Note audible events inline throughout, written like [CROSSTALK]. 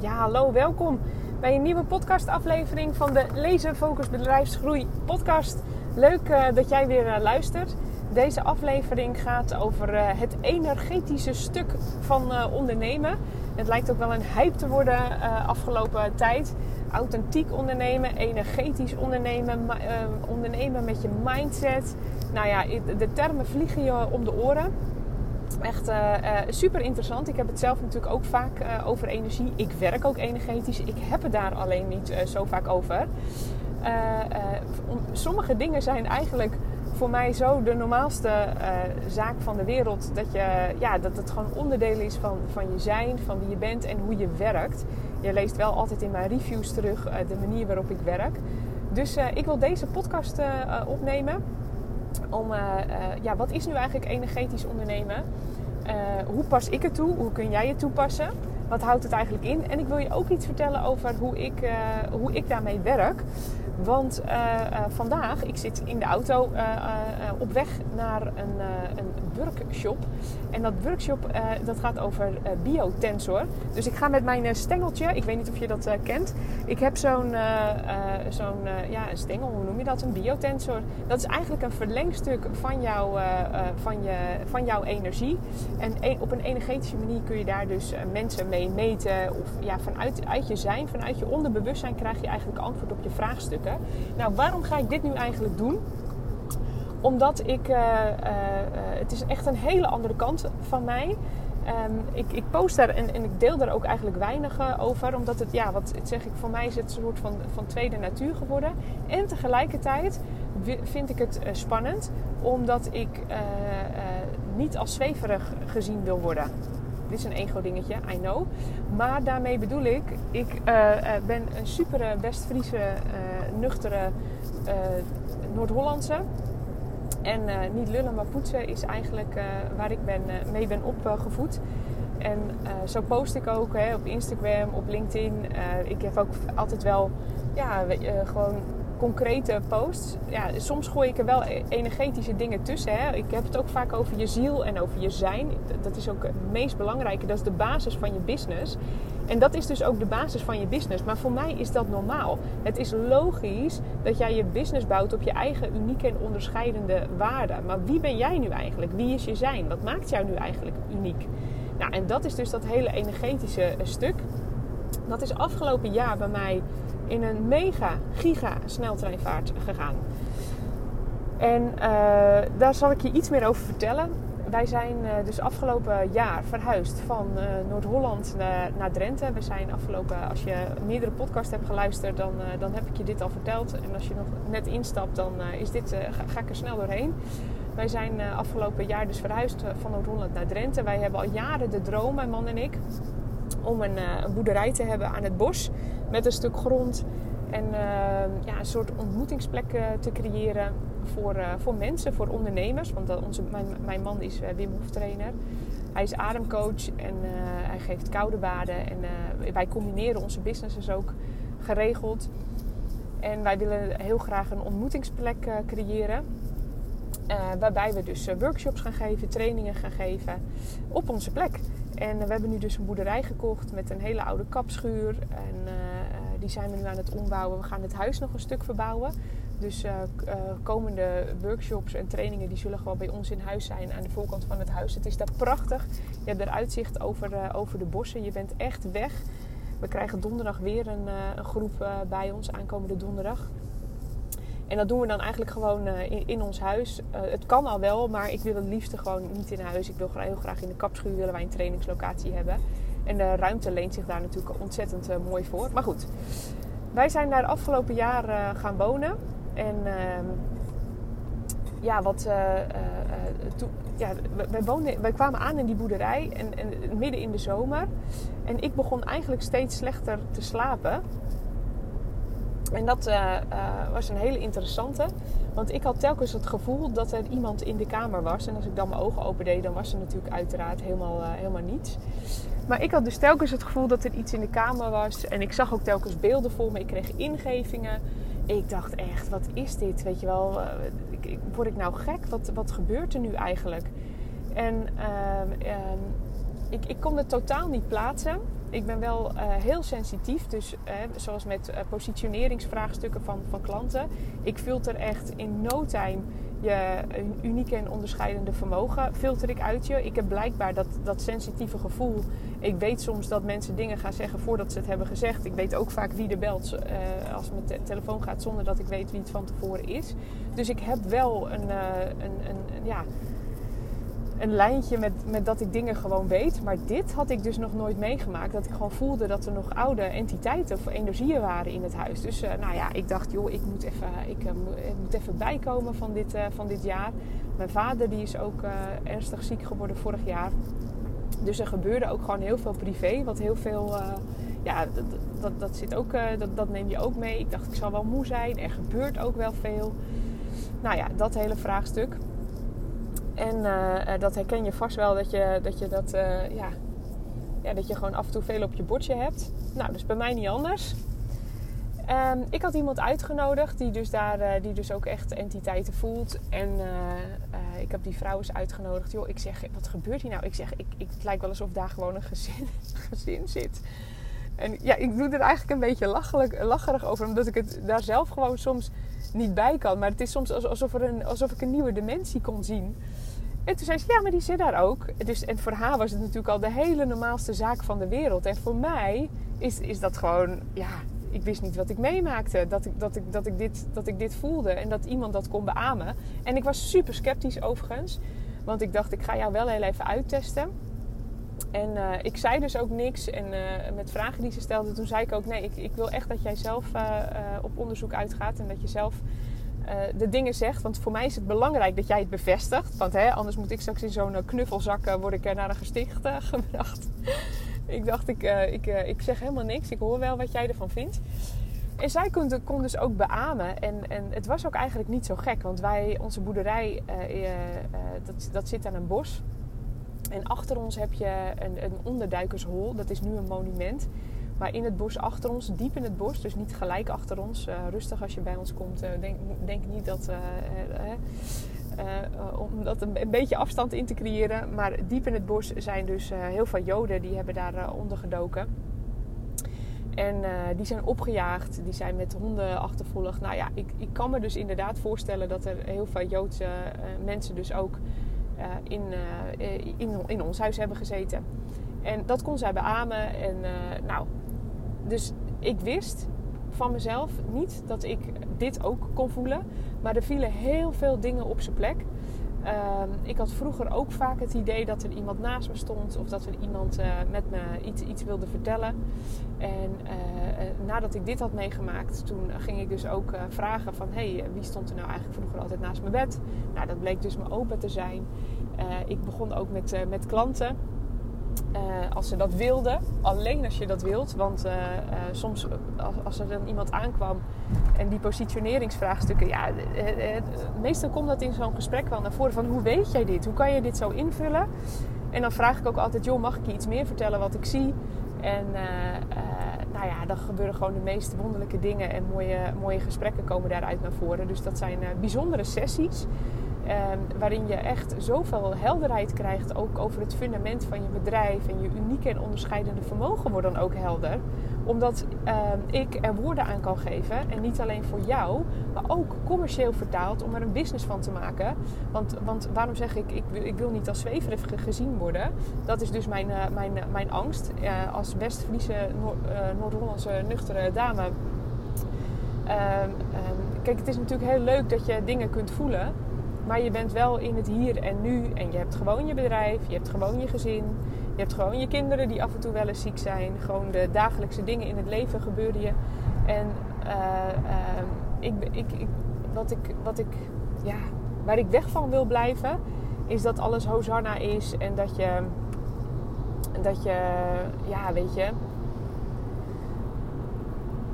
Ja, hallo, welkom bij een nieuwe podcastaflevering van de Lezen Focus Bedrijfsgroei podcast. Leuk uh, dat jij weer uh, luistert. Deze aflevering gaat over uh, het energetische stuk van ondernemen. Het lijkt ook wel een hype te worden afgelopen tijd. Authentiek ondernemen, energetisch ondernemen, ondernemen met je mindset. Nou ja, de termen vliegen je om de oren. Echt uh, super interessant. Ik heb het zelf natuurlijk ook vaak uh, over energie. Ik werk ook energetisch. Ik heb het daar alleen niet zo vaak over. sommige dingen zijn eigenlijk voor mij zo de normaalste zaak van de wereld. Dat, je, ja, dat het gewoon onderdeel is van, van je zijn, van wie je bent en hoe je werkt. Je leest wel altijd in mijn reviews terug de manier waarop ik werk. Dus ik wil deze podcast opnemen om, uh, ja, wat is nu eigenlijk energetisch ondernemen? Uh, hoe pas ik het toe? Hoe kun jij het toepassen? Wat houdt het eigenlijk in? En ik wil je ook iets vertellen over hoe ik, hoe ik daarmee werk. Want vandaag, ik zit in de auto op weg naar een, een workshop. En dat workshop dat gaat over biotensor. Dus ik ga met mijn stengeltje, ik weet niet of je dat kent. Ik heb zo'n zo'n ja, een stengel, hoe noem je dat? Een biotensor. Dat is eigenlijk een verlengstuk van, jou, van, je, van jouw energie. En op een energetische manier kun je daar dus mensen mee meten. Of ja, vanuit uit je zijn, vanuit je onderbewustzijn krijg je eigenlijk antwoord op je vraagstukken. Nou, waarom ga ik dit nu eigenlijk doen? Omdat ik, uh, uh, het is echt een hele andere kant van mij. Um, ik, ik, post daar en, en, ik deel daar ook eigenlijk weinig over. Omdat het, ja, wat zeg ik, voor mij is het een soort van, van tweede natuur geworden. En tegelijkertijd vind ik het spannend. Omdat ik niet als zweverig gezien wil worden. Dit is een ego-dingetje, I know. Maar daarmee bedoel ik, ik ben een super West-Friese, nuchtere Noord-Hollandse. En niet lullen, maar poetsen is eigenlijk waar ik ben, mee ben opgevoed. En zo post ik ook hè, op Instagram, op LinkedIn. ik heb ook altijd wel ja, gewoon concrete posts. Ja, soms gooi ik er wel e- energetische dingen tussen. Hè. Ik heb het ook vaak over je ziel en over je zijn. Dat is ook het meest belangrijke. Dat is de basis van je business. En dat is dus ook de basis van je business. Maar voor mij is dat normaal. Het is logisch dat jij je business bouwt op je eigen unieke en onderscheidende waarden. Maar wie ben jij nu eigenlijk? Wie is je zijn? Wat maakt jou nu eigenlijk uniek? Nou, en dat is dus dat hele energetische stuk. Dat is afgelopen jaar bij mij in een mega, giga sneltreinvaart gegaan. En uh, daar zal ik je iets meer over vertellen. Wij zijn uh, dus afgelopen jaar verhuisd van uh, Noord-Holland naar Drenthe. We zijn afgelopen, als je meerdere podcasts hebt geluisterd, dan, dan heb ik je dit al verteld. En als je nog net instapt, dan is dit, ga, ga, ik er snel doorheen. Wij zijn afgelopen jaar dus verhuisd van Noord-Holland naar Drenthe. Wij hebben al jaren de droom, mijn man en ik, om een, een boerderij te hebben aan het bos met een stuk grond. En ja, een soort ontmoetingsplek te creëren voor, uh, voor mensen, voor ondernemers. Want onze, mijn, mijn man is Hof trainer. Hij is ademcoach en hij geeft koude baden. En wij combineren onze businesses ook geregeld. En wij willen heel graag een ontmoetingsplek creëren. waarbij we dus workshops gaan geven, trainingen gaan geven op onze plek. En we hebben nu dus een boerderij gekocht met een hele oude kapschuur. En uh, die zijn we nu aan het ombouwen. We gaan het huis nog een stuk verbouwen. Dus uh, komende workshops en trainingen die zullen gewoon bij ons in huis zijn aan de voorkant van het huis. Het is daar prachtig. Je hebt er uitzicht over, over de bossen. Je bent echt weg. We krijgen donderdag weer een, een groep bij ons, aankomende donderdag. En dat doen we dan eigenlijk gewoon in, in, ons huis. het kan al wel, maar ik wil het liefst gewoon niet in huis. Ik wil heel graag in de kapschuur willen wij een trainingslocatie hebben. En de ruimte leent zich daar natuurlijk ontzettend mooi voor. Maar goed, wij zijn daar afgelopen jaar gaan wonen. En uh, ja, wat. Uh, toen, ja, wij, woonden, wij kwamen aan in die boerderij en, en, midden in de zomer. En ik begon eigenlijk steeds slechter te slapen. En dat was een hele interessante. Want ik had telkens het gevoel dat er iemand in de kamer was. En als ik dan mijn ogen opende, dan was er natuurlijk uiteraard helemaal, helemaal niets. Maar ik had dus telkens het gevoel dat er iets in de kamer was. En ik zag ook telkens beelden voor me. Ik kreeg ingevingen. Ik dacht echt, wat is dit? Weet je wel, uh, word ik nou gek? Wat, wat gebeurt er nu eigenlijk? En uh, uh, ik, ik kon het totaal niet plaatsen. ik ben wel heel sensitief. Dus zoals met positioneringsvraagstukken van, van klanten. Ik filter echt in no time je unieke en onderscheidende vermogen filter ik uit je. Ik heb blijkbaar dat, dat sensitieve gevoel. Ik weet soms dat mensen dingen gaan zeggen voordat ze het hebben gezegd. Ik weet ook vaak wie er belt uh, als mijn telefoon gaat zonder dat ik weet wie het van tevoren is. Dus ik heb wel een, uh, een, een, ja, een lijntje met, met dat ik dingen gewoon weet. Maar dit had ik dus nog nooit meegemaakt. Dat ik gewoon voelde dat er nog oude entiteiten of energieën waren in het huis. Dus uh, nou ja, ik dacht, joh, ik moet even, ik, moet even bijkomen van dit, van dit jaar. Mijn vader die is ook ernstig ziek geworden vorig jaar. Dus er gebeurde ook gewoon heel veel privé. Wat heel veel, ja, dat, dat, dat, zit ook, dat, dat neem je ook mee. Ik dacht, ik zal wel moe zijn. Er gebeurt ook wel veel. Nou ja, dat hele vraagstuk. En uh, dat herken je vast wel dat je dat, je ja, ja, dat je gewoon af en toe veel op je bordje hebt. Nou, dus bij mij niet anders. Um, ik had iemand uitgenodigd die dus daar uh, die dus ook echt entiteiten voelt. En ik heb die vrouw eens uitgenodigd. Joh, ik zeg, wat gebeurt hier nou? Ik zeg, ik, ik, het lijkt wel alsof daar gewoon een gezin, [LAUGHS] gezin zit. En ja, ik doe er eigenlijk een beetje lachelijk, lacherig over, omdat ik het daar zelf gewoon soms niet bij kan. Maar het is soms alsof, er een, alsof ik een nieuwe dimensie kon zien. En toen zei ze, ja, maar die zit daar ook. Dus, en voor haar was het natuurlijk al de hele normaalste zaak van de wereld. En voor mij is, is dat gewoon, ja, ik wist niet wat ik meemaakte. Dat ik, dat, ik, dat, ik dit, dat ik dit voelde en dat iemand dat kon beamen. En ik was super sceptisch overigens. Want ik dacht, ik ga jou wel heel even uittesten. En uh, ik zei dus ook niks. En uh, met vragen die ze stelde, toen zei ik ook: nee, ik, ik wil echt dat jij zelf uh, op onderzoek uitgaat. En dat je zelf de dingen zegt. Want voor mij is het belangrijk dat jij het bevestigt. Want hè, anders moet ik straks in zo'n eh, knuffelzak word ik naar een gesticht [LAUGHS] gebracht. Ik dacht, ik, ik, ik zeg helemaal niks. Ik hoor wel wat jij ervan vindt. En zij kon, kon dus ook beamen. En, en het was ook eigenlijk niet zo gek. Want wij, onze boerderij, dat, dat zit aan een bos. En achter ons heb je een, een onderduikershol. Dat is nu een monument. Maar in het bos achter ons, diep in het bos, dus niet gelijk achter ons. Rustig als je bij ons komt. Denk, denk, niet dat. Om dat een, beetje afstand in te creëren. Maar diep in het bos zijn dus heel veel Joden die hebben daar onder gedoken. En die zijn opgejaagd, die zijn met honden achtervolgd. Nou ja, ik, ik kan me dus inderdaad voorstellen dat er heel veel Joodse mensen dus ook in, in, in ons huis hebben gezeten. En dat kon zij beamen. En nou, dus ik wist van mezelf niet dat ik dit ook kon voelen. Maar er vielen heel veel dingen op zijn plek. Ehm, ik had vroeger ook vaak het idee dat er iemand naast me stond of dat er iemand uh, met me iets, iets wilde vertellen. En uh, nadat ik dit had meegemaakt, toen ging ik dus ook vragen van hey, wie stond er nou eigenlijk vroeger altijd naast mijn bed? Nou, dat bleek dus mijn opa te zijn. ik begon ook met, met klanten. Uh, als ze dat wilden. Alleen als je dat wilt. Want uh, uh, soms als, als, er dan iemand aankwam en die positioneringsvraagstukken. Ja, meestal komt dat in zo'n gesprek wel naar voren. Van hoe weet jij dit? Hoe kan je dit zo invullen? En dan vraag ik ook altijd, joh, mag ik je iets meer vertellen wat ik zie? En nou ja, dan gebeuren gewoon de meest wonderlijke dingen en mooie, mooie gesprekken komen daaruit naar voren. Dus dat zijn bijzondere sessies. Ehm, waarin je echt zoveel helderheid krijgt, ook over het fundament van je bedrijf en je unieke en onderscheidende vermogen wordt dan ook helder. Omdat ehm, ik er woorden aan kan geven en niet alleen voor jou, maar ook commercieel vertaald om er een business van te maken. Want, want waarom zeg ik, ik, ik wil niet als zweverig gezien worden? Dat is dus mijn, uh, mijn, uh, mijn angst. Uh, als West-Friese, Noord-Hollandse nuchtere dame. Ehm, kijk, het is natuurlijk heel leuk dat je dingen kunt voelen. Maar je bent wel in het hier en nu. En je hebt gewoon je bedrijf, je hebt gewoon je gezin. Je hebt gewoon je kinderen die af en toe wel eens ziek zijn. Gewoon de dagelijkse dingen in het leven gebeuren je. En uh, uh, ik, ik, ik, wat ik, wat ik, ja, waar ik weg van wil blijven, is dat alles Hosanna is. En dat je, dat je, ja, weet je,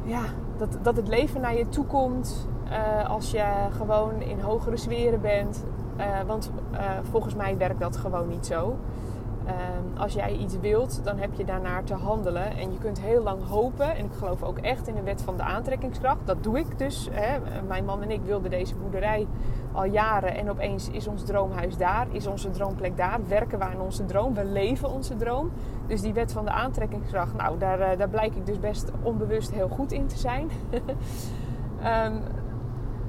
ja, dat, dat het leven naar je toe komt. Uh, als je gewoon in hogere sferen bent. Uh, want uh, volgens mij werkt dat gewoon niet zo. Ehm, als jij iets wilt, dan heb je daarnaar te handelen. En je kunt heel lang hopen. En ik geloof ook echt in de wet van de aantrekkingskracht. Dat doe ik dus. Hè. Mijn man en ik wilden deze boerderij al jaren. En opeens is ons droomhuis daar. Is onze droomplek daar. Werken we aan onze droom. We leven onze droom. Dus die wet van de aantrekkingskracht. Nou, daar, eh, daar blijk ik dus best onbewust heel goed in te zijn. um, [LAUGHS]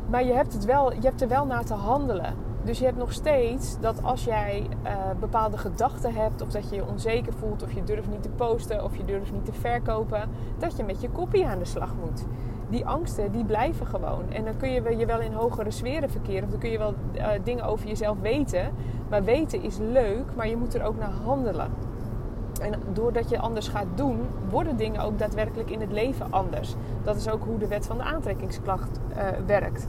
maar je hebt, het wel, je hebt er wel naar te handelen. Dus je hebt nog steeds dat als jij uh, bepaalde gedachten hebt, of dat je je onzeker voelt, of je durft niet te posten, of je durft niet te verkopen, dat je met je kopie aan de slag moet. Die angsten, die blijven gewoon. En dan kun je je wel in hogere sferen verkeren, of dan kun je wel uh, dingen over jezelf weten. Maar weten is leuk, maar je moet er ook naar handelen. En doordat je anders gaat doen, worden dingen ook daadwerkelijk in het leven anders. Dat is ook hoe de wet van de aantrekkingskracht uh, werkt.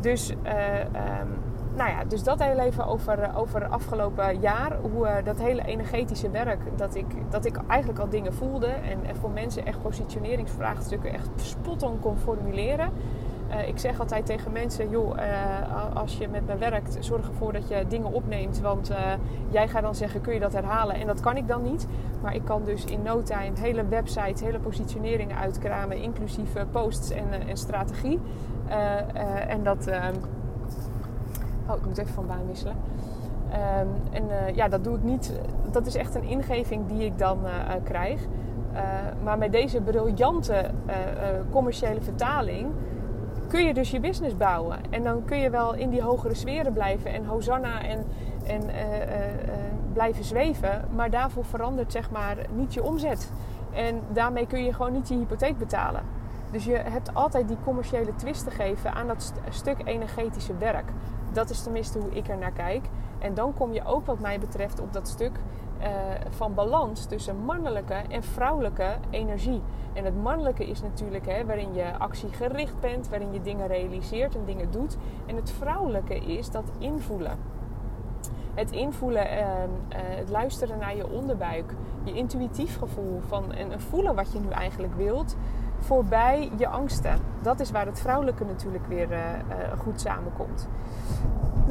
Dus uh, um, nou ja, dus dat heel even over, eh, over afgelopen jaar. Hoe dat hele energetische werk, dat ik, dat ik eigenlijk al dingen voelde. En, en voor mensen echt positioneringsvraagstukken echt spot on kon formuleren. Uh, ik zeg altijd tegen mensen, joh, als je met me werkt, zorg ervoor dat je dingen opneemt. Want jij gaat dan zeggen, kun je dat herhalen? En dat kan ik dan niet. Maar ik kan dus in no time hele websites, hele positioneringen uitkramen. Inclusief posts en, en strategie. en dat ehm, Oh, ik moet even van baan wisselen. Um, en ja, dat doe ik niet. Dat is echt een ingeving die ik dan krijg. Maar met deze briljante commerciële vertaling kun je dus je business bouwen. En dan kun je wel in die hogere sferen blijven en hosanna en, en blijven zweven. Maar daarvoor verandert zeg maar niet je omzet. En daarmee kun je gewoon niet je hypotheek betalen. Dus je hebt altijd die commerciële twist te geven aan dat st stuk energetische werk. Dat is tenminste hoe ik er naar kijk. En dan kom je ook wat mij betreft op dat stuk uh, van balans tussen mannelijke en vrouwelijke energie. En het mannelijke is natuurlijk hè, waarin je actiegericht bent, waarin je dingen realiseert en dingen doet. En het vrouwelijke is dat invoelen. Het invoelen, uh, uh, het luisteren naar je onderbuik, je intuïtief gevoel van en voelen wat je nu eigenlijk wilt voorbij je angsten. Dat is waar het vrouwelijke natuurlijk weer uh, goed samenkomt.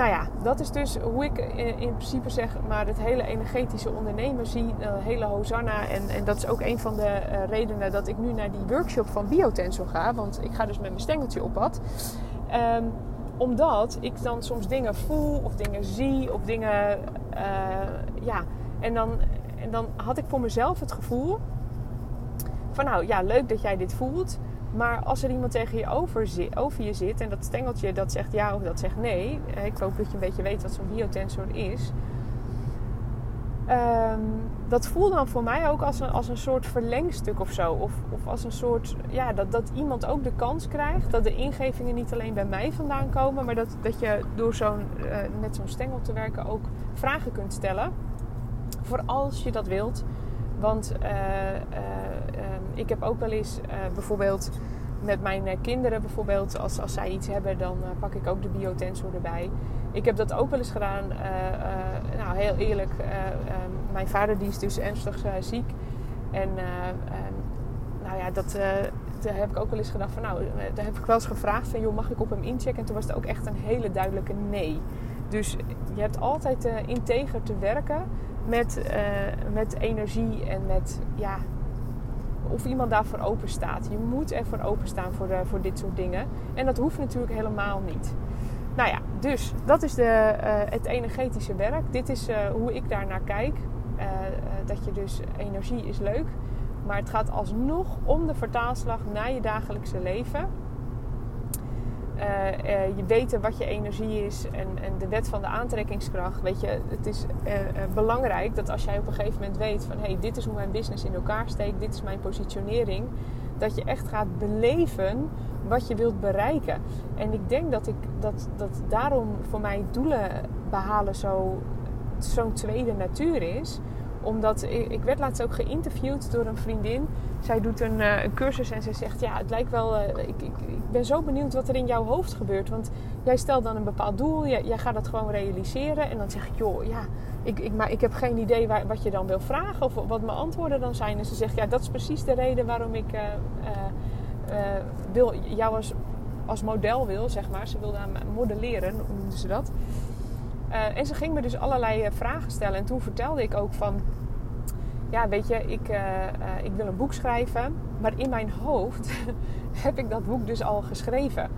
Nou ja, dat is dus hoe ik in, in, principe zeg, maar het hele energetische ondernemen zie, uh, hele Hosanna. En, en dat is ook een van de redenen dat ik nu naar die workshop van Biotensor ga. Want ik ga dus met mijn stengeltje op pad. Um, omdat ik dan soms dingen voel of dingen zie of dingen. ja, en dan, en dan had ik voor mezelf het gevoel van nou ja, leuk dat jij dit voelt. Maar als er iemand tegen je over, over je zit en dat stengeltje dat zegt ja of dat zegt nee. Ik hoop dat je een beetje weet wat zo'n biotensor is. Um, dat voelt dan voor mij ook als een, als een soort verlengstuk of zo. Of, of als een soort, ja, dat, dat iemand ook de kans krijgt. Dat de ingevingen niet alleen bij mij vandaan komen. Maar dat, dat je door zo'n, uh, met zo'n stengel te werken ook vragen kunt stellen. Voor als je dat wilt. Want uh, ik heb ook wel eens uh, bijvoorbeeld met mijn kinderen, bijvoorbeeld, als, als zij iets hebben, dan pak ik ook de biotensor erbij. Ik heb dat ook wel eens gedaan, nou heel eerlijk, mijn vader die is dus ernstig ziek. En nou ja, dat, daar heb ik ook wel eens gedacht van, nou, daar heb ik wel eens gevraagd van, joh, mag ik op hem inchecken? En toen was het ook echt een hele duidelijke nee. Dus je hebt altijd integer te werken met, met energie en met, ja, of iemand daarvoor open staat. Je moet ervoor openstaan voor, de, voor dit soort dingen. En dat hoeft natuurlijk helemaal niet. Nou ja, dus dat is de, uh, het energetische werk. Dit is hoe ik daar naar kijk. Dat je dus energie is leuk. Maar het gaat alsnog om de vertaalslag naar je dagelijkse leven. Uh, je weten wat je energie is en, en, de wet van de aantrekkingskracht. Weet je, het is uh, belangrijk dat als jij op een gegeven moment weet van hé, hey, dit is hoe mijn business in elkaar steekt, dit is mijn positionering, dat je echt gaat beleven wat je wilt bereiken. En ik denk dat ik dat, dat daarom voor mij doelen behalen zo, zo'n tweede natuur is omdat ik, ik, werd laatst ook geïnterviewd door een vriendin. Zij doet een, een cursus en ze zegt: Ja, het lijkt wel. Uh, ik, ik, ik, ben zo benieuwd wat er in jouw hoofd gebeurt. Want jij stelt dan een bepaald doel, jij, gaat dat gewoon realiseren. En dan zeg ik: Joh, ja, ik, ik, maar ik heb geen idee waar, wat je dan wil vragen of wat mijn antwoorden dan zijn. En ze zegt: Ja, dat is precies de reden waarom ik uh, wil, jou als, als model wil, zeg maar. Ze wilde aan modelleren, noemden ze dat. Eh, en ze ging me dus allerlei eh, vragen stellen. En toen vertelde ik ook van... Ja, weet je, ik, ik wil een boek schrijven. Maar in mijn hoofd [LAUGHS] heb ik dat boek dus al geschreven.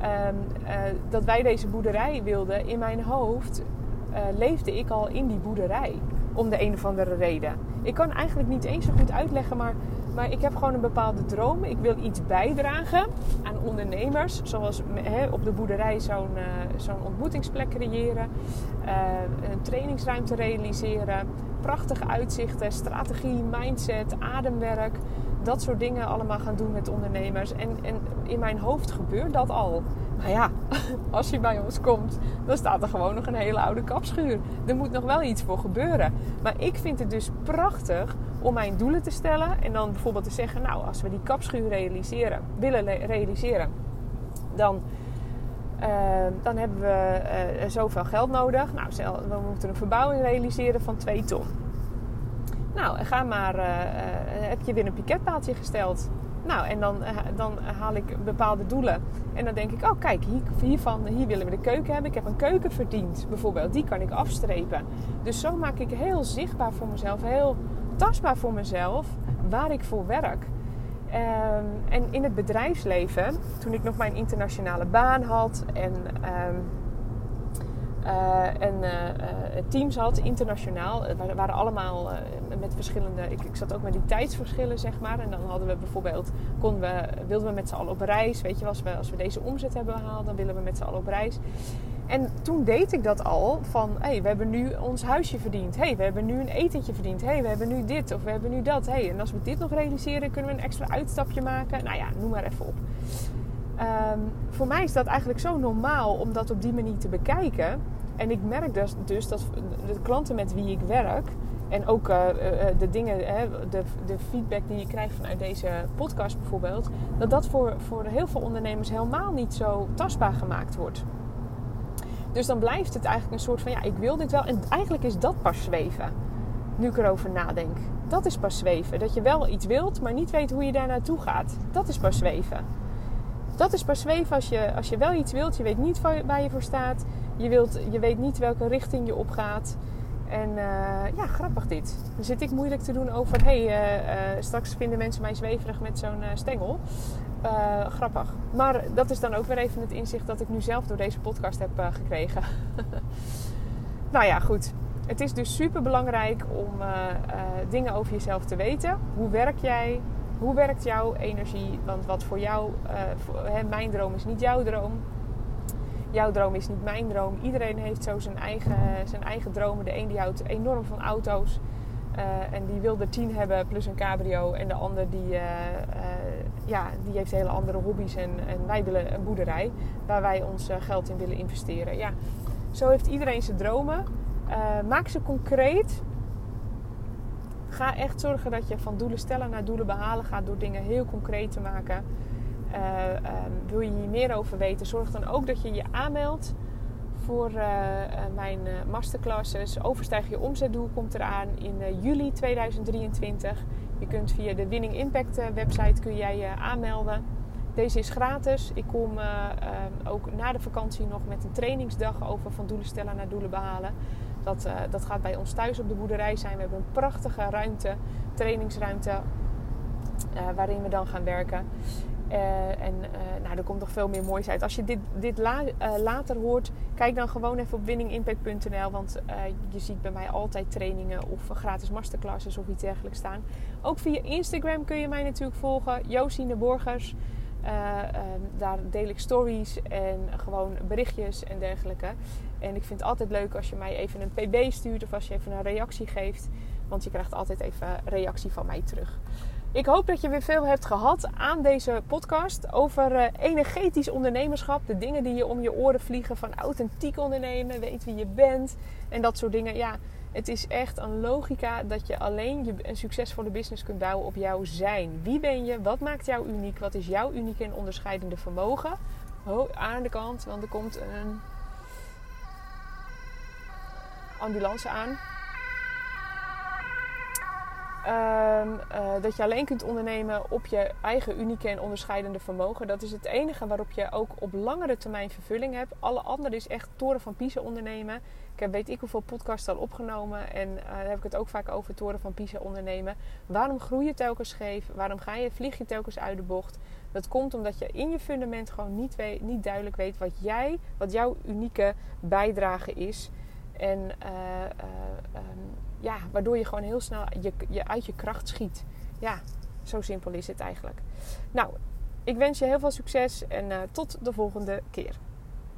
Ehm, dat wij deze boerderij wilden, in mijn hoofd leefde ik al in die boerderij. Om de een of andere reden. Ik kan eigenlijk niet eens zo goed uitleggen, maar maar ik heb gewoon een bepaalde droom. Ik wil iets bijdragen aan ondernemers. Zoals op de boerderij zo'n zo'n ontmoetingsplek creëren. Uh, een trainingsruimte realiseren. Prachtige uitzichten, strategie, mindset, ademwerk. Dat soort dingen allemaal gaan doen met ondernemers. En, en in mijn hoofd gebeurt dat al. Maar ja, [LAUGHS] als je bij ons komt, dan staat er gewoon nog een hele oude kapschuur. Er moet nog wel iets voor gebeuren. Maar ik vind het dus prachtig om mijn doelen te stellen. En dan bijvoorbeeld te zeggen, nou, als we die kapschuur realiseren, willen realiseren, dan, uh, dan hebben we uh, zoveel geld nodig. Nou, we moeten een verbouwing realiseren van 2 ton. Nou, ga maar, uh, heb je weer een piketpaaltje gesteld. Nou, en dan, dan haal ik bepaalde doelen. En dan denk ik, oh kijk, hier, hiervan, hier willen we de keuken hebben. Ik heb een keuken verdiend, bijvoorbeeld. Die kan ik afstrepen. Dus zo maak ik heel zichtbaar voor mezelf, heel tastbaar voor mezelf waar ik voor werk. Um, en in het bedrijfsleven, toen ik nog mijn internationale baan had en, um, uh, teams had, internationaal, we waren allemaal met verschillende. Ik, ik, zat ook met die tijdsverschillen, zeg maar. En dan hadden we bijvoorbeeld, konden we, wilden we met z'n allen op reis. Weet je, als we, als we deze omzet hebben behaald, dan willen we met z'n allen op reis. En toen deed ik dat al van, hé, hey, we hebben nu ons huisje verdiend. Hé, hey, we hebben nu een etentje verdiend. Hé, hey, we hebben nu dit of we hebben nu dat. Hey, en als we dit nog realiseren, kunnen we een extra uitstapje maken. Nou ja, noem maar even op. Um, voor mij is dat eigenlijk zo normaal om dat op die manier te bekijken. En ik merk dus, dus dat de klanten met wie ik werk... En ook uh, de dingen, de, de, feedback die je krijgt vanuit deze podcast bijvoorbeeld, dat dat voor, voor heel veel ondernemers helemaal niet zo tastbaar gemaakt wordt. Dus dan blijft het eigenlijk een soort van, ja, ik wil dit wel. En eigenlijk is dat pas zweven. Nu ik erover nadenk. Dat is pas zweven. Dat je wel iets wilt, maar niet weet hoe je daar naartoe gaat. Dat is pas zweven. Dat is pas zweven als je, als je wel iets wilt. Je weet niet waar je voor staat. Je, wilt, je weet niet welke richting je opgaat. En uh, ja, grappig dit. Dan zit ik moeilijk te doen over... hé, hey, uh, uh, straks vinden mensen mij zweverig met zo'n stengel. Uh, grappig. Maar dat is dan ook weer even het inzicht dat ik nu zelf door deze podcast heb uh, gekregen. [LAUGHS] nou ja, goed. Het is dus super belangrijk om uh, dingen over jezelf te weten. Hoe werk jij? Hoe werkt jouw energie? Want wat voor jou, hè, mijn droom is niet jouw droom. Jouw droom is niet mijn droom. Iedereen heeft zo zijn eigen, zijn eigen dromen. De een die houdt enorm van auto's. en die wil er tien hebben plus een cabrio. En de ander die ja, die heeft hele andere hobby's en, en wij willen een boerderij waar wij ons eh, geld in willen investeren. Ja, zo heeft iedereen zijn dromen. Uh, maak ze concreet. Ga echt zorgen dat je van doelen stellen naar doelen behalen gaat door dingen heel concreet te maken. Uh, um, wil je hier meer over weten, zorg dan ook dat je je aanmeldt voor uh, mijn masterclasses. Overstijg je omzetdoel komt eraan in juli 2023. Je kunt via de Winning Impact eh, website kun jij je aanmelden. Deze is gratis. Ik kom ook na de vakantie nog met een trainingsdag over van doelen stellen naar doelen behalen. Dat, dat gaat bij ons thuis op de boerderij zijn. We hebben een prachtige ruimte, trainingsruimte, waarin we dan gaan werken. Uh, en uh, nou, er komt nog veel meer moois uit. Als je dit, dit uh, later hoort, kijk dan gewoon even op winningimpact.nl. Want je ziet bij mij altijd trainingen of gratis masterclasses of iets dergelijks staan. Ook via Instagram kun je mij natuurlijk volgen. Josine Borgers. Ehm, daar deel ik stories en gewoon berichtjes en dergelijke. En ik vind altijd leuk als je mij even een pb stuurt of als je even een reactie geeft. Want je krijgt altijd even reactie van mij terug. Ik hoop dat je weer veel hebt gehad aan deze podcast over uh, energetisch ondernemerschap. De dingen die je om je oren vliegen van authentiek ondernemen, weet wie je bent en dat soort dingen. Ja, het is echt een logica dat je alleen een succesvolle business kunt bouwen op jouw zijn. Wie ben je? Wat maakt jou uniek? Wat is jouw unieke en onderscheidende vermogen? Oh, aan de kant, want er komt een ambulance aan. Ehm, eh, dat je alleen kunt ondernemen op je eigen unieke en onderscheidende vermogen. Dat is het enige waarop je ook op langere termijn vervulling hebt. Alle andere is echt toren van Pisa ondernemen. Ik heb weet ik hoeveel podcasts al opgenomen en uh, daar heb ik het ook vaak over toren van Pisa ondernemen. Waarom groei je telkens scheef? Waarom ga je, vlieg je telkens uit de bocht? Dat komt omdat je in je fundament gewoon niet, niet duidelijk weet wat jij, wat jouw unieke bijdrage is. En uh, ja, waardoor je gewoon heel snel je, je uit je kracht schiet. Ja, zo simpel is het eigenlijk. Nou, ik wens je heel veel succes en uh, tot de volgende keer.